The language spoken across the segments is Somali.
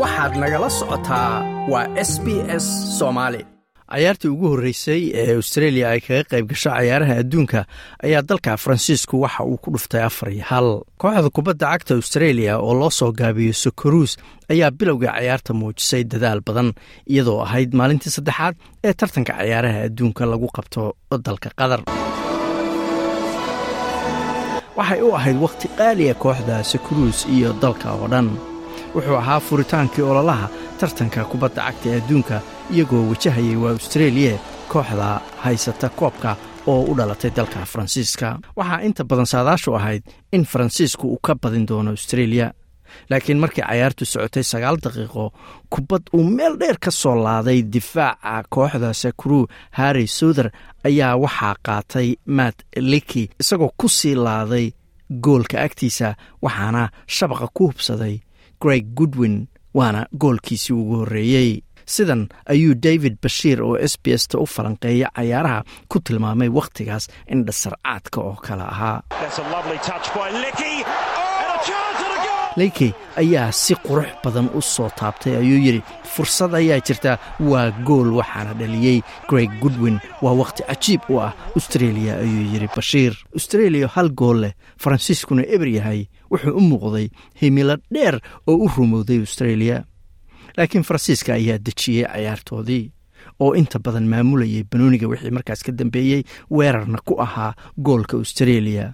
waxaad nagala socotaa waa s b s soomaali cayaartii ugu horreysay ee australia ay kaga qayb gasho cayaaraha adduunka ayaa dalka faransiisku waxa uu ku dhuftay afar iyo hal. Kooxda kubadda cagta australia oo loo soo gaabiyo sokoruus ayaa bilowgai cayaarta muujisay dadaal badan iyadoo ahayd maalintii saddexaad ee tartanka cayaaraha adduunka lagu qabto dalka qatar. Waxay u ahayd wakhti qaaliya kooxda sokoruus iyo dalka oo dhan wuxuu ahaa furitaankii ololaha tartanka kubadda cagta ee adduunka iyagoo wajahayay waa austareeliya kooxda haysata koobka oo u dhalatay dalka faransiiska. Waxaa inta badan saadaashu ahayd in faransiisku uu ka badin doono austareeliya laakiin markii cayaartu socotay sagaal daqiiqo kubad uu meel dheer ka soo laaday difaaca kooxda sakru harri souther ayaa waxaa qaatay matt liki isagoo ku sii laaday goolka agtiisa waxaana shabaqa ku hubsaday greg goodwin waana goolkiisii ugu horreeyey. Sidan ayuu david bashiir oo s b s ta u falanqeeya cayaaraha ku tilmaamay wakhtigaas indhasarcaadka oo kale ahaa leykey ayaa si qurux badan u soo taabtay ayuu yidhi fursad ayaa jirta waa gool waxaana dhaliyey greg goodwin waa wakhti cajiib u ah austreeliya ayuu yidhi bashiir. Austreeliya hal gool leh faransiiskuna eber yahay wuxuu u muuqday himilo dheer oo u rumowday austreeliya laakiin faransiiska ayaa dejiyey cayaartoodii oo inta badan maamulayay banooniga wixii markaas ka dambeeyey weerarna ku ahaa goolka austreeliya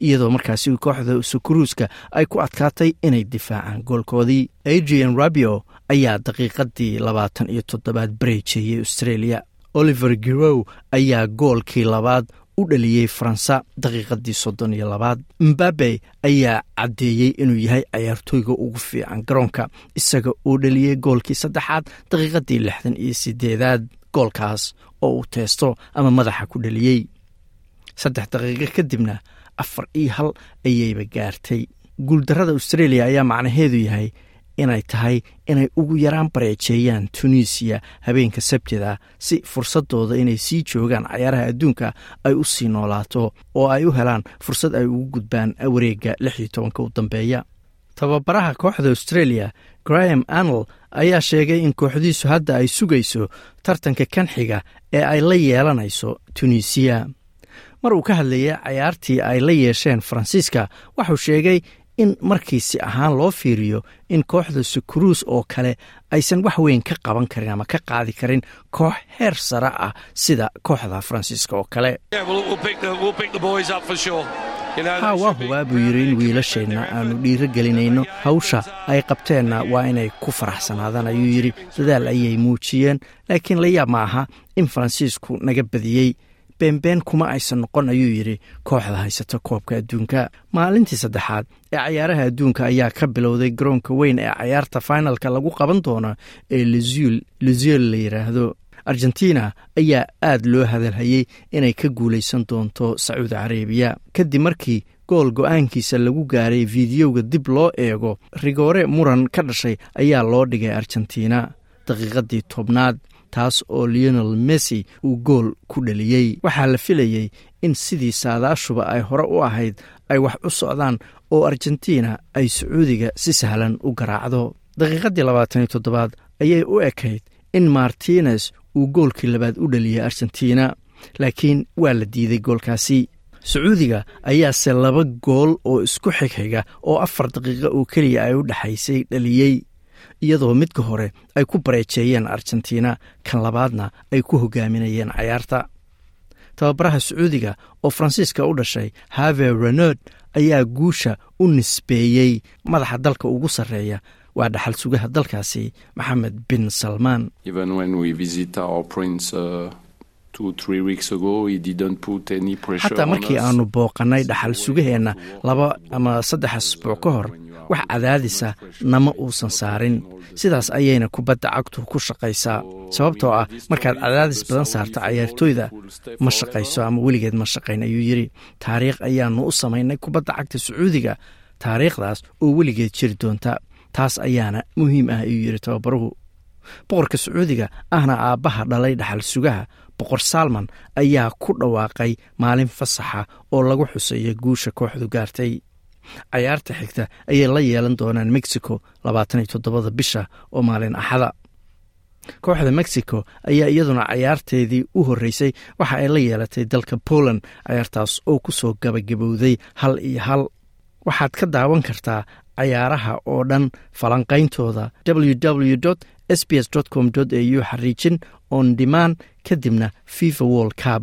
iyadoo markaasi kooxda sukuruuska ay ku adkaatay inay difaacaan goolkoodii. Adrian rabio ayaa daqiiqadii labaatan iyo toddobaad bareejeeyey austreeliya oliver girow ayaa goolkii labaad u dhaliyey faransa daqiiqadii soddon iyo labaad. Mbabe ayaa caddeeyey inuu yahay cayaartooyga ugu fiican garoonka isaga uu dhaliyey goolkii saddexaad daqiiqadii lixdan iyo sideedaad goolkaas oo uu teesto ama madaxa ku dhaliyey saddex daqiiqo kadibna afar iyo hal ayayba gaartay. Guuldarrada australia ayaa macnaheedu yahay inay tahay inay ugu yaraan bareejeeyaan tunisiya habeenka sabtida si fursadooda inay sii joogaan cayaaraha adduunka ay u sii noolaato oo ay u helaan fursad ay ugu gudbaan wareegga lix iyo tobanka u dambeeya. Tababaraha kooxda australia graham anel ayaa sheegay in kooxdiisu hadda ay sugayso tartanka kan xiga ee ay la yeelanayso tunisiya mar uu ka hadlayay cayaartii ay la yeesheen faransiiska waxuu sheegay in markiisi ahaan loo fiiriyo in kooxda sukuruus oo kale aysan wax weyn ka qaban karin ama ka qaadi karin koox heer sare ah sida kooxda faransiiska oo kale. Ha waa hubaa buu yidhi in wiilasheenna aanu dhiiro gelinayno hawsha ay qabteenna waa inay ku faraxsanaadaan ayuu yidhi dadaal ayay muujiyeen laakiin la yaab ma aha in faransiisku naga badiyey beenbeen kuma aysan noqon ayuu yidhi kooxda haysata koobka adduunka. Maalintii saddexaad ee cayaaraha adduunka ayaa ka bilowday garoonka weyn ee cayaarta finalka lagu qaban doono ee luziel la yidhaahdo argentina ayaa aad loo hadalhayey inay ka guulaysan doonto sacuudi carabiya. Kadib markii gool go'aankiisa lagu gaaray fiidiyowga dib loo eego rigoore muran ka dhashay ayaa loo dhigay argentina. Daqiiqadii tobnaad taas oo leonel messi uu gool ku dhaliyey waxaa la filayey in sidii saadaashuba ay hore u ahayd ay wax u socdaan oo argentina ay sacuudiga si sahlan u garaacdo. Daqiiqadii labaatan iyo toddobaad ayay u ekayd in martines uu goolkii labaad u dhaliyey argentina laakiin waa la diiday goolkaasi. Sacuudiga ayaase laba gool oo isku xigxiga oo afar daqiiqo oo keliya ay u dhexaysay dhaliyey iyadoo midka hore ay ku bareejeeyeen argentina kan labaadna ay ku hogaaminayeen cayaarta tababaraha sacuudiga oo faransiiska u dhashay have renod ayaa guusha u nisbeeyey madaxa dalka ugu sarreeya. Waa dhaxal sugaha dalkaasi maxamed bin salmaan xataa markii aanu booqannay dhaxal sugaheenna laba ama saddex asbuuc ka hor wax cadaadisa nama uusan saarin. Sidaas ayayna kubadda cagtu ku shaqaysaa. Sababtoo ah markaad cadaadis badan saarto cayaartooyda ma shaqayso ama weligeed ma shaqayn ayuu yidhi. Taariikh ayaanu u samaynay kubadda cagta sacuudiga taariikhdaas oo weligeed jiri doonta. Taas ayaana muhiim ah ayuu yidhi tababaruhu. Boqorka sacuudiga ahna aabbaha dhalay dhaxal sugaha boqor salman ayaa ku dhawaaqay maalin fasaxa oo lagu xuseeya guusha kooxdu gaartay cayaarta xigta ayay la yeelan doonaan mexico labaatan iyo toddobada bisha oo maalin axada kooxda mexico ayaa iyaduna cayaarteedii u horreysay waxa ay la yeelatay dalka poland cayaartaas oo ku soo gabagabowday hal iyo hal. Waxaad ka daawan kartaa cayaaraha oo dhan falanqayntooda www s b s com au xariijin on demand kadibna fifa world cup